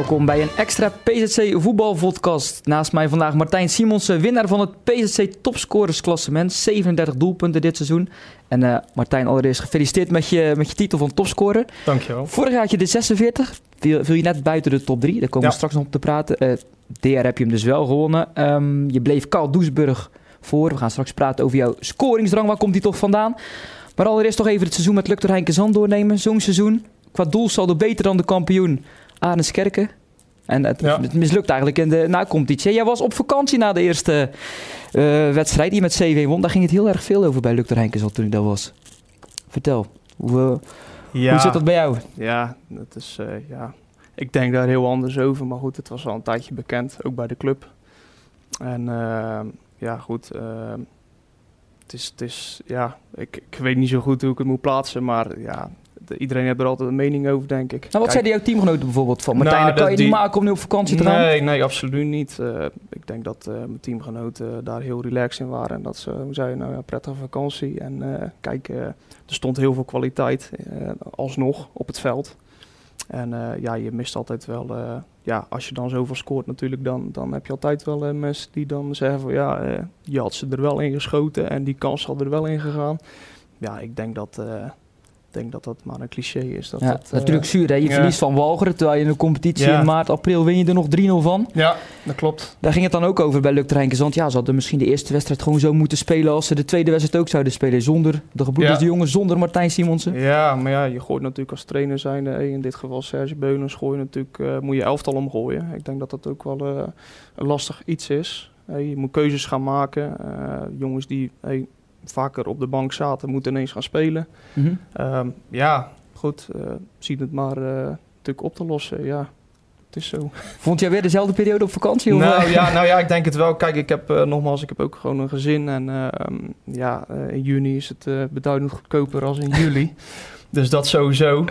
Welkom bij een extra PZC voetbalvodcast. Naast mij vandaag Martijn Simonsen, winnaar van het PZC topscorersklassement. 37 doelpunten dit seizoen. En uh, Martijn, allereerst gefeliciteerd met je, met je titel van topscorer. Dankjewel. Vorig jaar had je de 46, viel, viel je net buiten de top 3. Daar komen we straks nog op te praten. Uh, DR heb je hem dus wel gewonnen. Um, je bleef Karl Doesburg voor. We gaan straks praten over jouw scoringsdrang. Waar komt die toch vandaan? Maar allereerst toch even het seizoen met Lukter Heinke Zand doornemen. Zo'n seizoen. Qua doelsaldo beter dan de kampioen Arnes Kerken. En het, ja. het, mislukt eigenlijk in de na-competitie. Jij was op vakantie na de eerste uh, wedstrijd die met CV won. Daar ging het heel erg veel over bij Lukter Heinkens toen ik dat was. Vertel, hoe, ja. hoe zit dat bij jou? Ja, dat is, uh, ja, ik denk daar heel anders over. Maar goed, het was al een tijdje bekend, ook bij de club. En uh, ja, goed. het is, het is, ja, ik, ik weet niet zo goed hoe ik het moet plaatsen. Maar ja, iedereen heeft er altijd een mening over, denk ik. Nou, wat zeiden jouw teamgenoten bijvoorbeeld van? Martijn, nou, kan je die... niet maken om nu op vakantie te gaan? Nee, nee, absoluut niet. Uh, ik denk dat uh, mijn teamgenoten daar heel relaxed in waren. En dat ze, zei je nou, ja, prettige vakantie. En kijk, er stond heel veel kwaliteit alsnog op het veld. En ja, je mist altijd wel, ja, als je dan zoveel scoort natuurlijk, dan, dan heb je altijd wel mensen die dan zeggen van ja, je had ze er wel in geschoten en die kans had er wel in gegaan. Ja, ik denk dat ik denk dat dat maar een cliché is. Dat ja, dat, natuurlijk uh, zuur. Hè? Je ja. verliest van Walcheren, terwijl je in de competitie ja. in maart, april win je er nog 3-0 van. Ja, dat klopt. Daar ging het dan ook over bij Luc Rijnkens. Want ja, ze hadden misschien de eerste wedstrijd gewoon zo moeten spelen als ze de tweede wedstrijd ook zouden spelen. Zonder de gebroeders de jongens, zonder Martijn Simonsen. Ja, maar ja, je gooit natuurlijk als trainer zijn, in dit geval Serge Beunens, gooi je natuurlijk, uh, moet je elftal omgooien. Ik denk dat dat ook wel uh, een lastig iets is. je moet keuzes gaan maken. jongens die vaker op de bank zaten, moeten ineens gaan spelen. Mm -hmm. um, ja, goed, uh, ziet het maar natuurlijk op te lossen. Ja, het is zo. Vond jij weer dezelfde periode op vakantie? Of? Nou, ja, nou ja, ik denk het wel. Kijk, ik heb uh, nogmaals, ik heb ook gewoon een gezin. En um, ja, in juni is het beduidend goedkoper als in juli. dus dat sowieso.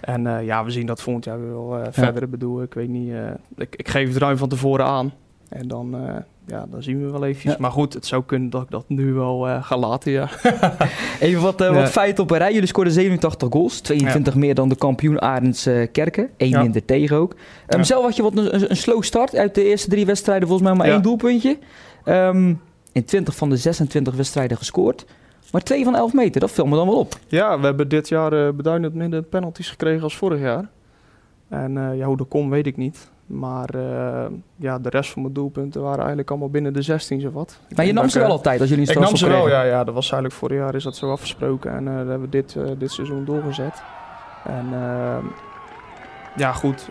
En ja, we zien dat volgend jaar wel verder. Ja. bedoel, ik weet niet. Ik, ik, geef het ruim van tevoren aan. En dan, ja, dan zien we wel eventjes. Ja. Maar goed, het zou kunnen dat ik dat nu wel uh, ga laten, ja. Even wat, uh, ja. wat feiten op een rij. Jullie scoorden 87 goals. 22 ja. meer dan de kampioen Arends uh, Kerken. Eén minder tegen ook. Um, zelf had je wat een, een, slow start. Uit de eerste drie wedstrijden volgens mij maar één doelpuntje. Um, in 20 van de 26 wedstrijden gescoord. Maar twee van 11 meter, dat viel me dan wel op. Ja, we hebben dit jaar beduidend minder penalties gekregen als vorig jaar. En ja, hoe dat komt, weet ik niet. Maar uh, ja, de rest van mijn doelpunten waren eigenlijk allemaal binnen de 16 zo wat. Ik maar je nam ze wel altijd als jullie een Ik nam ze wel, ja, ja. Dat was eigenlijk vorig jaar is dat zo afgesproken. En uh, dat hebben we dit, uh, dit seizoen doorgezet. En ja, goed,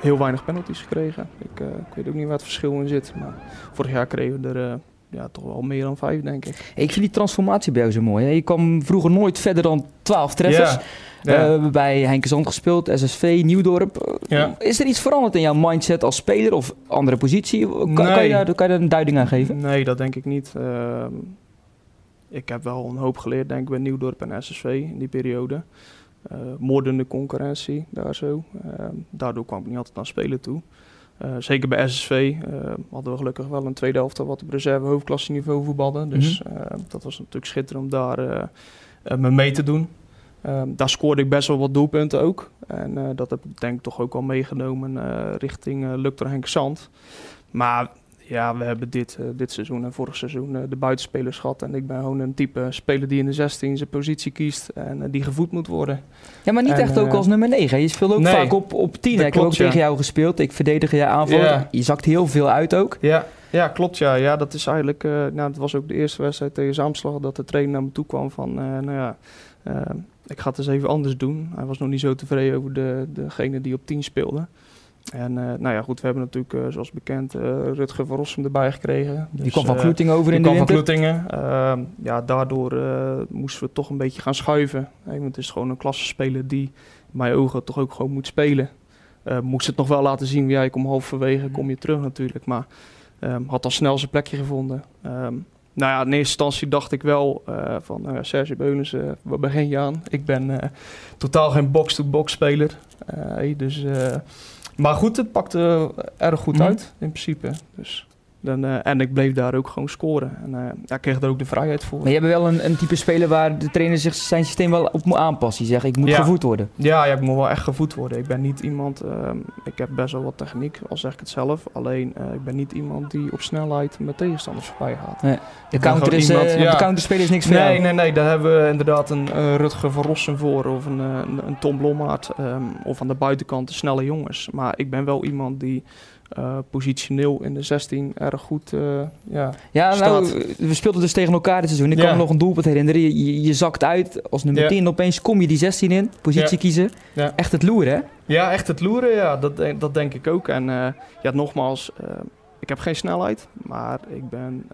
heel weinig penalties gekregen. Ik, ik, weet ook niet waar het verschil in zit. Maar vorig jaar kregen we er ja, toch wel meer dan vijf, denk ik. Ik vind die transformatie bij jou zo mooi. Hè? Je kwam vroeger nooit verder dan 12 treffers. Ja. Uh, bij Henke Zand gespeeld, SSV, Nieuwdorp. Ja. Is er iets veranderd in jouw mindset als speler of andere positie? Kan, nee. kan, je, daar, kan je daar een duiding aan geven? Nee, dat denk ik niet. Uh, ik heb wel een hoop geleerd, denk ik, bij Nieuwdorp en SSV in die periode. Uh, moordende concurrentie, daar zo. daardoor kwam ik niet altijd aan spelen toe. Uh, zeker bij SSV uh, hadden we gelukkig wel een tweede helft wat op reserve hoofdklasse niveau voetbalden. Dus mm -hmm. uh, dat was natuurlijk schitterend om daar me mee te doen. Um, daar scoorde ik best wel wat doelpunten ook. En dat heb ik denk ik toch ook wel meegenomen richting uh, Lukter Henk Zand. Maar ja, we hebben dit, dit seizoen en vorig seizoen de buitenspelers gehad. En ik ben gewoon een type speler die in de 16 zijn positie kiest en die gevoed moet worden. Ja, maar niet en, echt ook als nummer 9. Je speelt ook nee, vaak op, op 10. Ik heb ook ja. tegen jou gespeeld. Ik verdedig je aanval. Je zakt heel veel uit ook. Ja, ja klopt. Ja. ja, dat is eigenlijk... nou, dat was ook de eerste wedstrijd tegen Zaamslag dat de trainer naar me toe kwam van... nou ja, ik ga het eens even anders doen. Hij was nog niet zo tevreden over de, degene die op 10 speelde. En uh, nou ja, goed, we hebben natuurlijk, uh, zoals bekend, uh, Rutger van Rossum erbij gekregen. Dus, die kwam van Kloetingen over in de winter? Die kwam van Kloetingen. ja, daardoor moesten we toch een beetje gaan schuiven. Hey, want het is gewoon een klassenspeler die, in mijn ogen, toch ook gewoon moet spelen. moest het nog wel laten zien, jij kom halverwege, kom je terug natuurlijk. Maar um, had al snel zijn plekje gevonden. Um, nou ja, in eerste instantie dacht ik wel uh, van uh, Serge Beulens, uh, waar begin je aan? Ik ben totaal geen box-to-box speler. dus, maar goed, het pakte erg goed mm. uit in principe. Dus. Dan, eh, en ik bleef daar ook gewoon scoren. En uh, ja, ik kreeg er ook de vrijheid voor. Maar je hebt wel een, een type speler waar de trainer zich zijn systeem wel op moet aanpassen. Die zegt, ik moet gevoed worden. Ja, ja, ik moet wel echt gevoed worden. Ik ben niet iemand... Uh, ik heb best wel wat techniek, al zeg ik het zelf. Alleen, uh, ik ben niet iemand die op snelheid met tegenstanders voorbij gaat. Nee. De, counter is, iemand, ja. de counterspeler is niks voor Nee, nee, nee. Daar hebben we inderdaad een Rutger van Rossen voor. Of een, een, een Tom Blommaert. Um, of aan de buitenkant de snelle jongens. Maar ik ben wel iemand die uh, positioneel in de 16 erg goed uh, ja, ja nou, we speelden dus tegen elkaar dit seizoen. Ik kan me nog een doelpunt herinneren. Je, je, zakt uit als nummer ja. 10 opeens kom je die 16 in, positie kiezen. Echt het loeren, hè? Ja, echt het loeren, ja. Dat, dat denk ik ook. En uh, ja, nogmaals, ik heb geen snelheid, maar ik ben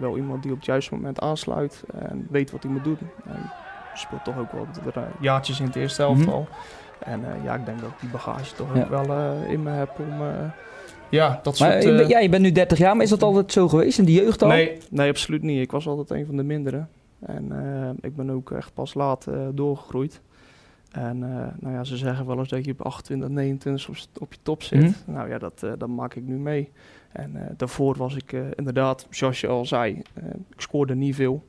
wel iemand die op het juiste moment aansluit en weet wat hij moet doen. En speelt toch ook wel jaartjes in het eerste helft mm -hmm. al. En ja, ik denk dat ik die bagage toch ook wel in me heb om ja, dat maar soort... Uh... ja, je bent nu 30 jaar, maar is dat altijd zo geweest in de jeugd al? Nee, nee absoluut niet. Ik was altijd een van de mindere. En uh, ik ben ook echt pas laat uh, doorgegroeid. En nou ja, ze zeggen wel eens dat je op 28, 29 op, op je top zit. Mm -hmm. Nou ja, dat, dat maak ik nu mee. En daarvoor was ik inderdaad, zoals je al zei, ik scoorde niet veel.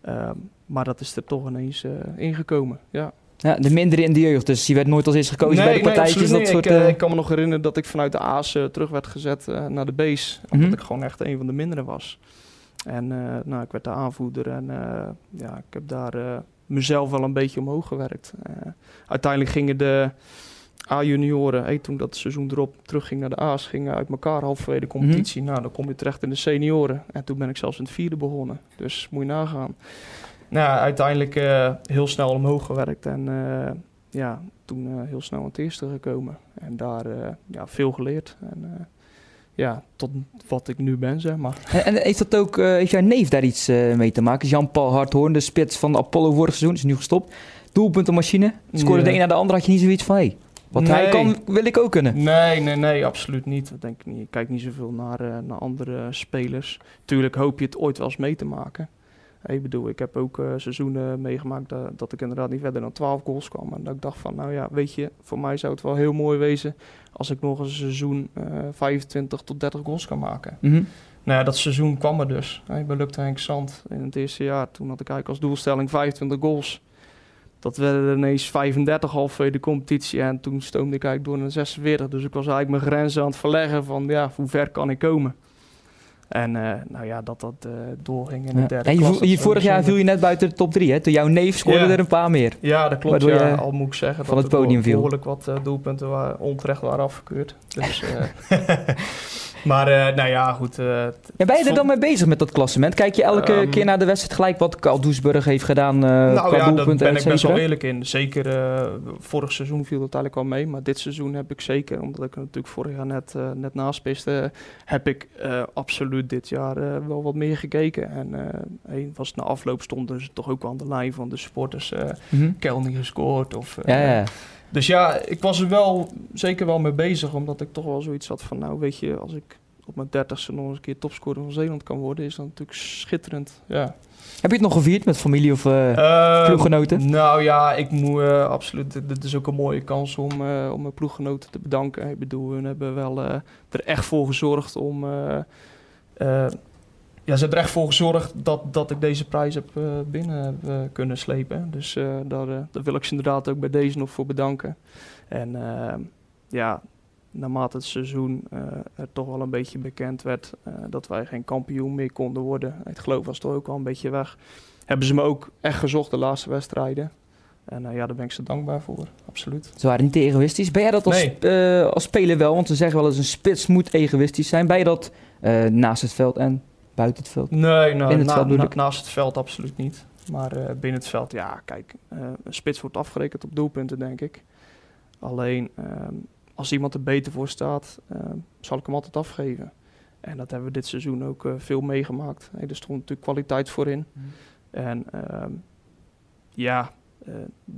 Ehm, maar dat is er toch ineens ingekomen, ja. Ja, de mindere in de jeugd, dus je werd nooit als eerste gekozen bij de partijtjes. Nee, dat soort, ik, uh, ik, kan me nog herinneren dat ik vanuit de A's uh, terug werd gezet naar de B's. Omdat mm -hmm. ik gewoon echt een van de mindere was. En nou, ik werd de aanvoerder en ja, ik heb daar mezelf wel een beetje omhoog gewerkt. uiteindelijk gingen de A-junioren, hey, toen dat seizoen erop terugging naar de A's, gingen uit elkaar halverwege de competitie. Mm -hmm. Nou, dan kom je terecht in de senioren. En toen ben ik zelfs in het vierde begonnen. Dus moet je nagaan nou, uiteindelijk uh, heel snel omhoog gewerkt en uh, ja, toen uh, heel snel aan het eerste gekomen. En daar ja, veel geleerd. En, ja, tot wat ik nu ben, zeg maar. En, en heeft dat ook, heeft jouw neef daar iets mee te maken? Jan-Paul Harthoorn, de spits van Apollo vorig seizoen, is nu gestopt. Doelpuntenmachine, scoorde de een naar de ander, had je niet zoiets van, hé, hey, wat nee. hij kan, wil ik ook kunnen. Nee, nee, nee, absoluut niet. Dat denk ik niet. Ik kijk niet zoveel naar, naar andere spelers. Tuurlijk hoop je het ooit wel eens mee te maken. Ik bedoel, ik heb ook uh, seizoenen meegemaakt dat, dat, ik inderdaad niet verder dan 12 goals kwam. En dat ik dacht van, nou ja, weet je, voor mij zou het wel heel mooi wezen als ik nog een seizoen uh, 25 tot 30 goals kan maken. Mm -hmm. Nou ja, dat seizoen kwam er dus. Ik ben Lukte Henk Zand in het eerste jaar. Toen had ik eigenlijk als doelstelling 25 goals. Dat werden er ineens 35 halfwege de competitie. En toen stoomde ik eigenlijk door naar 46. Dus ik was eigenlijk mijn grenzen aan het verleggen van, ja, hoe ver kan ik komen? En uh, nou ja, dat dat uh, doorging in de ja. derde en je, klas. Je, vorig jaar viel je net buiten de top 3, hè? Toen jouw neef scoorde ja. er een paar meer. Ja, dat klopt. Ja, al moet ik zeggen van dat het podium viel. behoorlijk wat uh, doelpunten waren, onterecht waren afgekeurd. Dus, maar nou ja, goed. ja, ben je er dan mee bezig met dat klassement? Kijk je elke um, keer naar de wedstrijd gelijk wat Carl Doesburg heeft gedaan Nou qua ja, daar ben ik best wel eerlijk in. Zeker vorig seizoen viel het eigenlijk al mee. Maar dit seizoen heb ik zeker, omdat ik natuurlijk vorig jaar net, net heb ik absoluut dit jaar wel wat meer gekeken. En uh, was na afloop stonden ze toch ook wel aan de lijn van de supporters. Uh, mm -hmm. Kel niet gescoord. Of, uh, ja, ja. Dus ja, ik was er wel zeker wel mee bezig. Omdat ik toch wel zoiets had van, nou weet je, als ik op mijn dertigste nog eens een keer topscorer van Zeeland kan worden, is dat natuurlijk schitterend. Ja. Heb je het nog gevierd met familie of uh, ploeggenoten? Nou ja, ik moet uh, absoluut. Dit is ook een mooie kans om, uh, om mijn ploeggenoten te bedanken. Ik bedoel, we hebben wel er echt voor gezorgd om ja, ze hebben er echt voor gezorgd dat, dat ik deze prijs heb uh, binnen uh, kunnen slepen. Dus uh, daar, daar, wil ik ze inderdaad ook bij deze nog voor bedanken. En ja, naarmate het seizoen er toch wel een beetje bekend werd dat wij geen kampioen meer konden worden. Het geloof was toch ook al een beetje weg. Hebben ze me ook echt gezocht de laatste wedstrijden. En uh, ja, daar ben ik ze dankbaar voor, absoluut. Ze waren niet egoïstisch. Ben jij dat als, nee. uh, als speler wel? Want ze zeggen wel eens een spits moet egoïstisch zijn. Ben je dat uh, naast het veld en buiten het veld? Nee, nou, het na, veld na, naast het veld absoluut niet. Maar binnen het veld, ja, kijk, een spits wordt afgerekend op doelpunten, denk ik. Alleen, ehm, als iemand er beter voor staat, ehm, zal ik hem altijd afgeven. En dat hebben we dit seizoen ook veel meegemaakt. Hey, er stond natuurlijk kwaliteit voor in. Mm. En ehm, ja,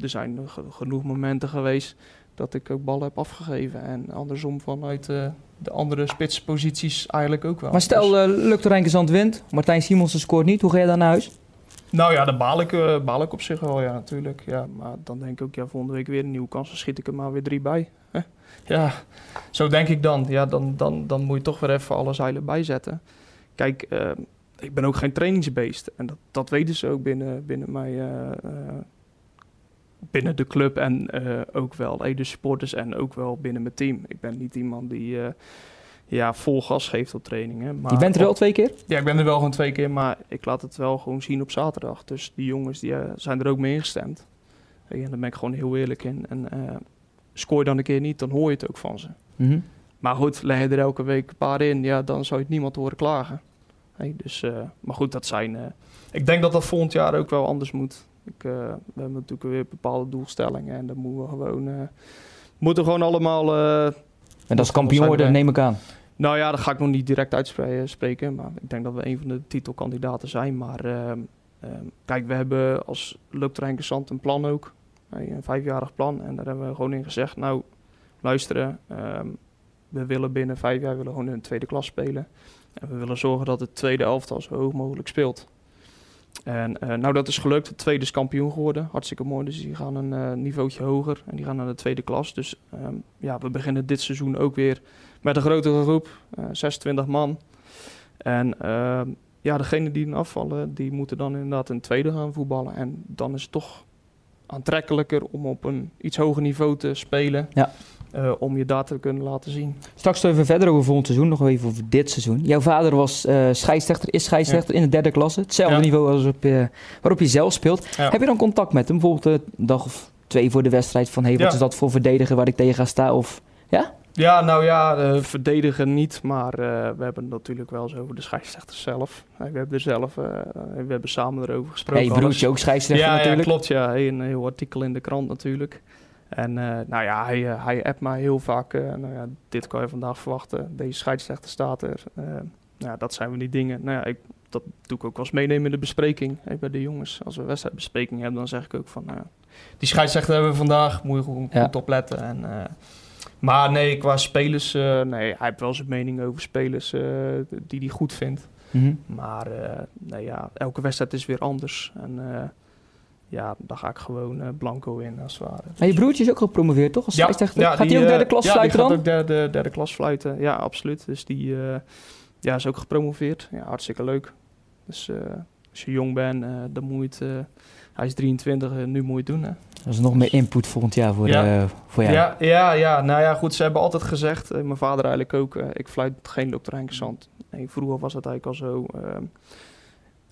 er zijn genoeg momenten geweest dat ik ook ballen heb afgegeven. En andersom vanuit uh, de andere spitsposities eigenlijk ook wel. Maar stel, uh, lukt Rijnkensand wint, Martijn Simonsen scoort niet, hoe ga je dan naar huis? Nou ja, daar baal ik, uh, baal ik op zich wel, ja, natuurlijk. Ja, maar dan denk ik ook, ja, volgende week weer een nieuwe kans. Dan schiet ik er maar weer drie bij. Hè? Ja, zo denk ik dan. Ja, dan, dan. dan moet je toch weer even alle zeilen bijzetten. Kijk, ik ben ook geen trainingsbeest. En dat, dat weten ze ook binnen, binnen mij... Binnen de club en ook wel de supporters en ook wel binnen mijn team. Ik ben niet iemand die ja, vol gas geeft op trainingen. Maar je bent er wel twee keer? Ja, ik ben er wel gewoon twee keer, maar ik laat het wel gewoon zien op zaterdag. Dus die jongens die, uh, zijn er ook mee ingestemd. En daar ben ik gewoon heel eerlijk in. En scoor je dan een keer niet, dan hoor je het ook van ze. Mm -hmm. Maar goed, leg je er elke week een paar in, ja, dan zou je het niemand horen klagen. Hey, dus, maar goed, dat zijn... ik denk dat dat volgend jaar ook wel anders moet. Ik, we hebben natuurlijk weer bepaalde doelstellingen en dan moeten we gewoon... moeten gewoon allemaal... en dat is kampioen worden, neem ik aan. Nou ja, dat ga ik nog niet direct uitspreken. Maar ik denk dat we een van de titelkandidaten zijn. Maar uh, uh, kijk, we hebben als Loopterrein Interessant een plan ook. Een vijfjarig plan. En daar hebben we gewoon in gezegd, nou, luisteren. Uh, we willen binnen vijf jaar willen gewoon in de tweede klas spelen. En we willen zorgen dat het tweede elftal zo hoog mogelijk speelt. En uh, nou, dat is gelukt. Het tweede is kampioen geworden. Hartstikke mooi. Dus die gaan een uh, hoger. En die gaan naar de tweede klas. Dus um, ja, we beginnen dit seizoen ook weer met een grotere groep. Uh, 26 man. En uh, ja, degenen die afvallen, die moeten dan inderdaad een tweede gaan voetballen. En dan is het toch aantrekkelijker om op een iets hoger niveau te spelen. Ja. Uh, om je data te kunnen laten zien. Straks even verder over volgend seizoen, nog even over dit seizoen. Jouw vader was uh, scheidsrechter, is scheidsrechter ja. in de derde klasse. Hetzelfde ja. niveau als op, uh, waarop je zelf speelt. Heb je dan contact met hem? Bijvoorbeeld een dag of twee voor de wedstrijd van... hey, wat is dat voor verdediger waar ik tegen ga staan? Of, ja? Ja, nou ja, verdedigen niet, maar we hebben het natuurlijk wel eens over de scheidsrechter zelf. we hebben er zelf, we hebben samen erover gesproken. Hey, broertje ook scheidsrechter ja, natuurlijk. Ja, klopt, ja. Een heel artikel in de krant natuurlijk. En uh, nou ja, hij, uh, hij appt mij heel vaak. Uh, nou ja, dit kan je vandaag verwachten. Deze scheidsrechter staat er. nou ja, dat zijn we die dingen. Nou ja, ik, dat doe ik ook wel eens meenemen in de bespreking hey, bij de jongens. Als we wedstrijdbespreking hebben, dan zeg ik ook van... Nou die scheidsrechter hebben we vandaag, moet je ja. goed opletten. En, maar nee, qua spelers... nee, hij heeft wel zijn mening over spelers die hij goed vindt. Mm -hmm. Maar nou ja, elke wedstrijd is weer anders. En ja, dan ga ik gewoon uh, blanco in als het ware. Maar je broertje is ook gepromoveerd, toch? Als ja, ja, gaat hij ook derde klas ja, fluiten dan? Ja, ook derde, derde klas fluiten. Ja, absoluut. Dus die uh, ja, is ook gepromoveerd. Ja, hartstikke leuk. Dus uh, als je jong bent, dan moet je het... hij is 23, nu moet je het doen, hè. Dat is nog meer input volgend jaar voor, ja. voor jou. Ja, ja, ja, nou ja, goed. Ze hebben altijd gezegd, mijn vader eigenlijk ook... ik fluit geen Dr. Henk Zand. Nee, vroeger was dat eigenlijk al zo...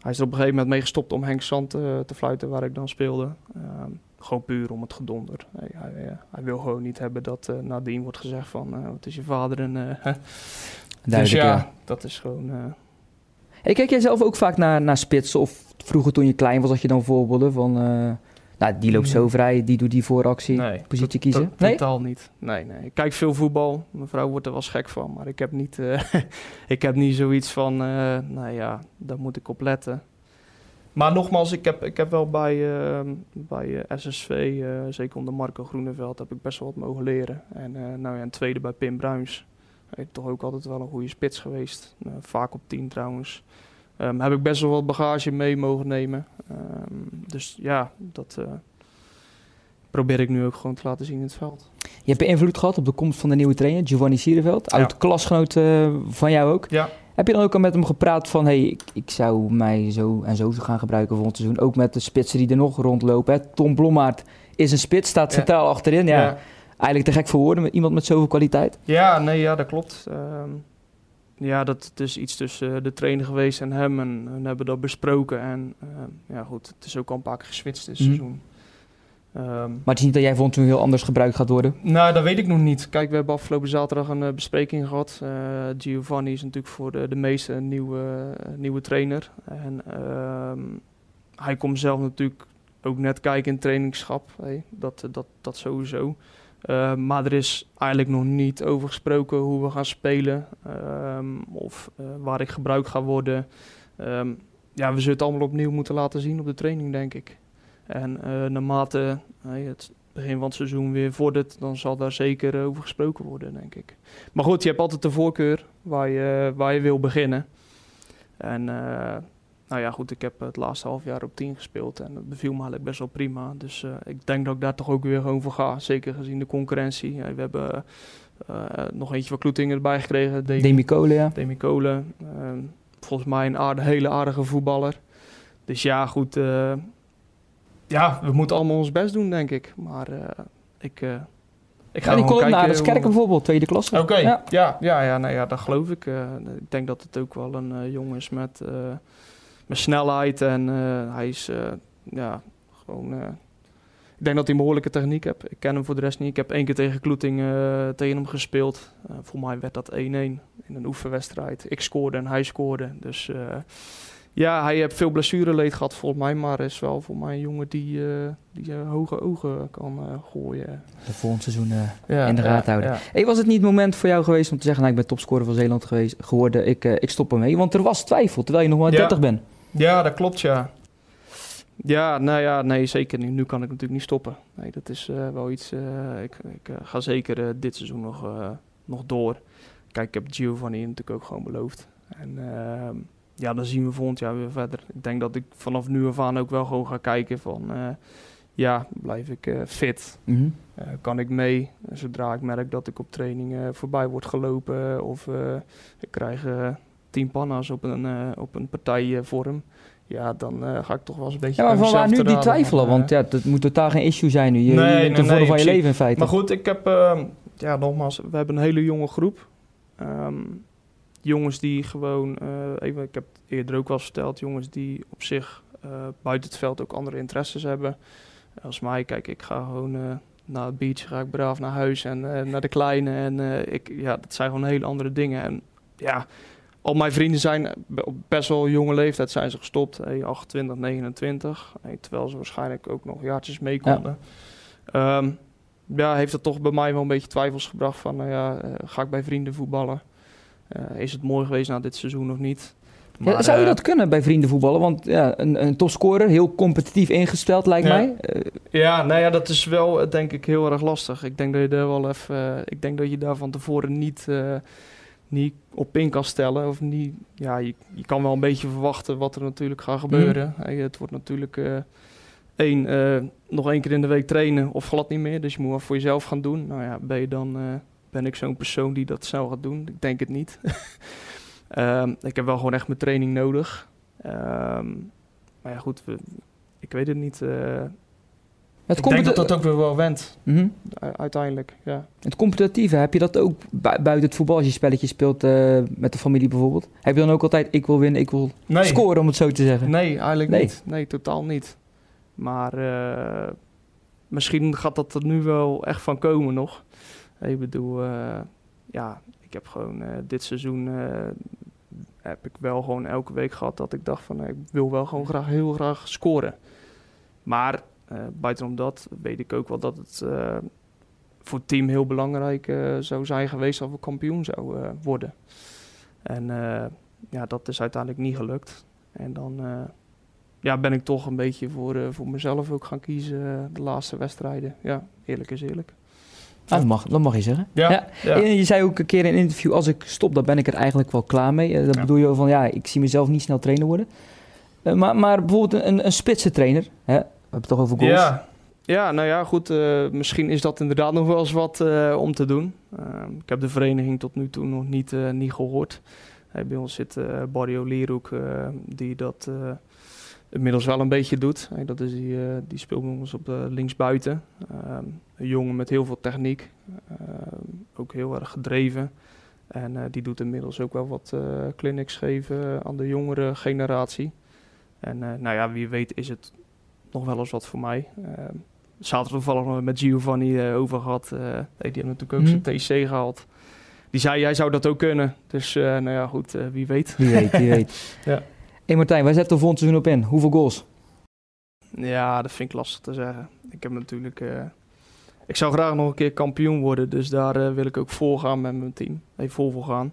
Hij is er op een gegeven moment mee gestopt om Henk Zand uh, te fluiten, waar ik dan speelde. Um, gewoon puur om het gedonder. Hij, hij, hij, wil gewoon niet hebben dat uh, nadien wordt gezegd van... wat is je vader en... dus ja, ja, dat is gewoon... Hey, kijk jij zelf ook vaak naar, naar spitsen? Of vroeger toen je klein was, had je dan voorbeelden van... nou, die loopt zo vrij, die doet die vooractie, nee, positie kiezen? nee, totaal niet. Nee, nee. Ik kijk veel voetbal. Mijn vrouw wordt er wel gek van. Maar ik heb niet, uh, ik heb niet zoiets van, uh, nou ja, daar moet ik op letten. Maar nogmaals, ik heb, ik heb wel bij, uh, bij SSV, zeker onder Marco Groeneveld, heb ik best wel wat mogen leren. En nou ja, een tweede bij Pim Bruins. Hij toch ook altijd wel een goede spits geweest. vaak op 10 trouwens. Um, heb ik best wel wat bagage mee mogen nemen. Dus ja, dat uh, probeer ik nu ook gewoon te laten zien in het veld. Je hebt invloed gehad op de komst van de nieuwe trainer, Giovanni Sierenveld. Oud ja. klasgenoot uh, van jou ook. Ja. Heb je dan ook al met hem gepraat van... hey, ik, ik zou mij zo en zo gaan gebruiken volgend seizoen. Ook met de spitsen die er nog rondlopen. Hè. Tom Blommaert is een spits, staat centraal ja. achterin. Ja, ja, Eigenlijk te gek voor woorden met iemand met zoveel kwaliteit. Ja, nee, ja, dat klopt. Um, ja, dat het is iets tussen de trainer geweest en hem. En, en hebben dat besproken. En uh, ja, goed, het is ook al een paar keer geswitst dit mm. seizoen. Um, maar het is niet dat jij vond toen heel anders gebruikt gaat worden? Nou, dat weet ik nog niet. Kijk, we hebben afgelopen zaterdag een uh, bespreking gehad. Uh, Giovanni is natuurlijk voor de, de meeste een nieuwe, nieuwe trainer. En um, hij komt zelf natuurlijk ook net kijken in trainingschap. Hey, dat, dat, dat sowieso. Uh, maar er is eigenlijk nog niet over gesproken hoe we gaan spelen um, of uh, waar ik gebruikt ga worden. Um, ja, we zullen het allemaal opnieuw moeten laten zien op de training, denk ik. En uh, naarmate het begin van het seizoen weer vordert, dan zal daar zeker over gesproken worden, denk ik. Maar goed, je hebt altijd de voorkeur waar je, waar je wil beginnen. En nou ja, goed, ik heb het laatste half jaar op 10 gespeeld en dat beviel me eigenlijk best wel prima. Dus ik denk dat ik daar toch ook weer gewoon voor ga, zeker gezien de concurrentie. Ja, we hebben nog eentje van Kloetingen erbij gekregen. Demi Kolen, ja. Demi Kolen. Ehm, volgens mij een hele aardige voetballer. Dus ja, goed. ja, we moeten allemaal ons best doen, denk ik. Maar ik ik ga ja, die kolom naar Kerken bijvoorbeeld, tweede klasse. Oké, ja. ja. Ja, ja, nou ja, dat geloof ik. Uh, ik denk dat het ook wel een uh, jongen is met, uh, met snelheid. En hij is ja, gewoon... ik denk dat hij een behoorlijke techniek heeft. Ik ken hem voor de rest niet. Ik heb één keer tegen Kloeting tegen hem gespeeld. voor mij werd dat 1-1 in een oefenwedstrijd. Ik scoorde en hij scoorde. Dus ja, hij heeft veel blessureleed gehad volgens mij, maar is wel voor mij een jongen die, uh, die uh, hoge ogen kan uh, gooien. De volgend seizoen ja, in de raad houden. Ja. Hey, was het niet het moment voor jou geweest om te zeggen, nou, ik ben topscorer van Zeeland geweest, geworden, ik, ik stop ermee? Want er was twijfel, terwijl je nog maar 30 bent. Ja, dat klopt, ja. Ja, nou ja, nee, zeker niet. Nu kan ik natuurlijk niet stoppen. Nee, dat is wel iets, ik, ik ga zeker dit seizoen nog, nog door. Kijk, ik heb Giovanni natuurlijk ook gewoon beloofd. En ehm, ja, dan zien we volgend jaar weer verder. Ik denk dat ik vanaf nu af aan ook wel gewoon ga kijken van... Uh, ja, blijf ik uh, fit? Mm -hmm. uh, kan ik mee? Zodra ik merk dat ik op training voorbij word gelopen... of ik krijg tien panna's op een, op een partijvorm... ja, dan ga ik toch wel eens een beetje... Ja, maar van waar nu die twijfelen? Want ja, dat moet totaal geen issue zijn nu. Je, nee, je nee, nee, van je leven in feite. Maar goed, ik heb... Ehm, ja, nogmaals, we hebben een hele jonge groep... Um, jongens die gewoon, even, ik heb het eerder ook wel verteld, jongens die op zich buiten het veld ook andere interesses hebben. Als mij, kijk, ik ga gewoon naar het beach, ga ik braaf naar huis en naar de kleine. En ik, ja, dat zijn gewoon hele andere dingen. En ja, al mijn vrienden zijn op best wel jonge leeftijd zijn ze gestopt. Hey, 28, 29. Hey, terwijl ze waarschijnlijk ook nog jaartjes mee konden. Ja. Um, ja, heeft dat toch bij mij wel een beetje twijfels gebracht van, nou ja, ga ik bij vrienden voetballen? Eh, is het mooi geweest na dit seizoen of niet? Maar, zou je eh, dat kunnen bij vrienden voetballen? Want ja, een, een topscorer, heel competitief ingesteld lijkt mij. Eh, ja, nou ja, dat is wel denk ik heel erg lastig. Ik denk dat je daar wel even, ik denk dat je daar van tevoren niet, niet op in kan stellen. Of niet, ja, je, je kan wel een beetje verwachten wat er natuurlijk gaat gebeuren. Mhm. het wordt natuurlijk één, nog één keer in de week trainen of glad niet meer. Dus je moet wat voor jezelf gaan doen. Nou ja, ben je dan ben ik zo'n persoon die dat snel gaat doen? Ik denk het niet. Ehm, ik heb wel gewoon echt mijn training nodig. Ehm, maar ja, goed, we, ik weet het niet. Het ik denk dat dat ook weer wel went, mm uiteindelijk. Ja. Het competitieve, heb je dat ook buiten het voetbal, als je spelletjes speelt uh, met de familie bijvoorbeeld? Heb je dan ook altijd, ik wil winnen, ik wil scoren, om het zo te zeggen? Nee, eigenlijk nee. niet. Nee, totaal niet. Maar uh, misschien gaat dat er nu wel echt van komen nog. Ik bedoel, uh, ja, ik heb gewoon dit seizoen heb ik wel gewoon elke week gehad dat ik dacht van ik wil wel gewoon graag heel graag scoren. Maar buitenom dat weet ik ook wel dat het voor het team heel belangrijk zou zijn geweest als we kampioen zouden worden. En ja, dat is uiteindelijk niet gelukt. En dan ja, ben ik toch een beetje voor, voor mezelf ook gaan kiezen de laatste wedstrijden. Ja, eerlijk is eerlijk. Ah, dat, mag, dat mag je zeggen. Ja, ja. Je zei ook een keer in een interview, als ik stop, dan ben ik er eigenlijk wel klaar mee. Uh, dat bedoel je van, ja, ik zie mezelf niet snel trainer worden. Uh, maar, maar bijvoorbeeld een, een spitse trainer, hè? Hebben toch over goals. Ja, ja nou ja, goed. Uh, misschien is dat inderdaad nog wel eens wat om te doen. ik heb de vereniging tot nu toe nog niet, niet gehoord. bij ons zit Barrio Lierhoek, die dat inmiddels wel een beetje doet. dat is die, uh, die speelt ons op uh, linksbuiten. Uh, een jongen met heel veel techniek. Ehm, ook heel erg gedreven. En eh, die doet inmiddels ook wel wat clinics geven aan de jongere generatie. En nou ja, wie weet is het nog wel eens wat voor mij. Ehm, zaterdag toevallig met Giovanni over gehad. die heeft natuurlijk ook zijn mhm. TC gehaald. Die zei, jij zou dat ook kunnen. Dus nou ja, goed, wie weet. Wie weet, wie weet. ja hey Martijn, wij zetten er volgend seizoen op in. Hoeveel goals? Ja, dat vind ik lastig te zeggen. Ik heb natuurlijk... Ik zou graag nog een keer kampioen worden. Dus daar wil ik ook voor gaan met mijn team. Even vol voor gaan.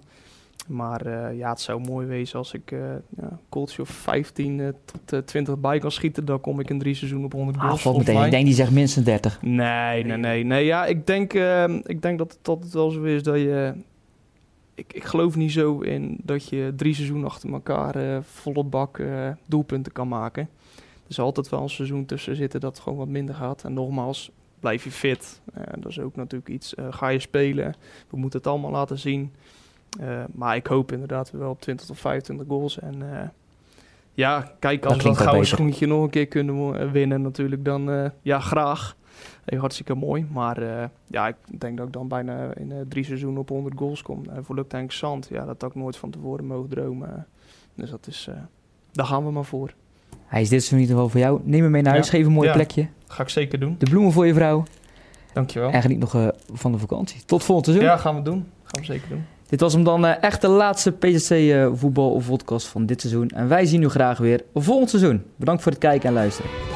Maar uh, ja, het zou mooi wezen als ik uh, ja, of 15 tot 20 bij kan schieten. Dan kom ik in drie seizoenen op 100 goals. Ah, meteen. Ik denk die zegt minstens 30. Nee, nee, nee. nee ja, ik, denk, ik denk dat het altijd wel zo is dat je ik, ik geloof niet zo in dat je drie seizoenen achter elkaar uh, volle bak uh, doelpunten kan maken. Er is altijd wel een seizoen tussen zitten dat het gewoon wat minder gaat. En nogmaals, blijf je fit. Uh, dat is ook natuurlijk iets. ga je spelen? We moeten het allemaal laten zien. Maar ik hoop inderdaad wel op 20 tot 25 goals. En ja, kijk, als we dat gouden schoentje nog een keer kunnen winnen natuurlijk, dan ja, graag. Hey, hartstikke mooi. Maar uh, ja, ik denk dat ik dan bijna in uh, drie seizoenen op 100 goals kom. En voor Lukt Zand, ja, dat had ik nooit van tevoren mogen dromen. Dus dat is, uh, daar gaan we maar voor. Hij is dit seizoen in ieder geval voor jou. Neem hem mee naar huis, geef een mooi ja, plekje. Ga ik zeker doen. De bloemen voor je vrouw. Dankjewel. En geniet nog van de vakantie. Tot volgend seizoen. Ja, gaan we doen. Gaan we zeker doen. Dit was hem dan echt de laatste PSC voetbal podcast van dit seizoen. En wij zien u graag weer volgend seizoen. Bedankt voor het kijken en luisteren.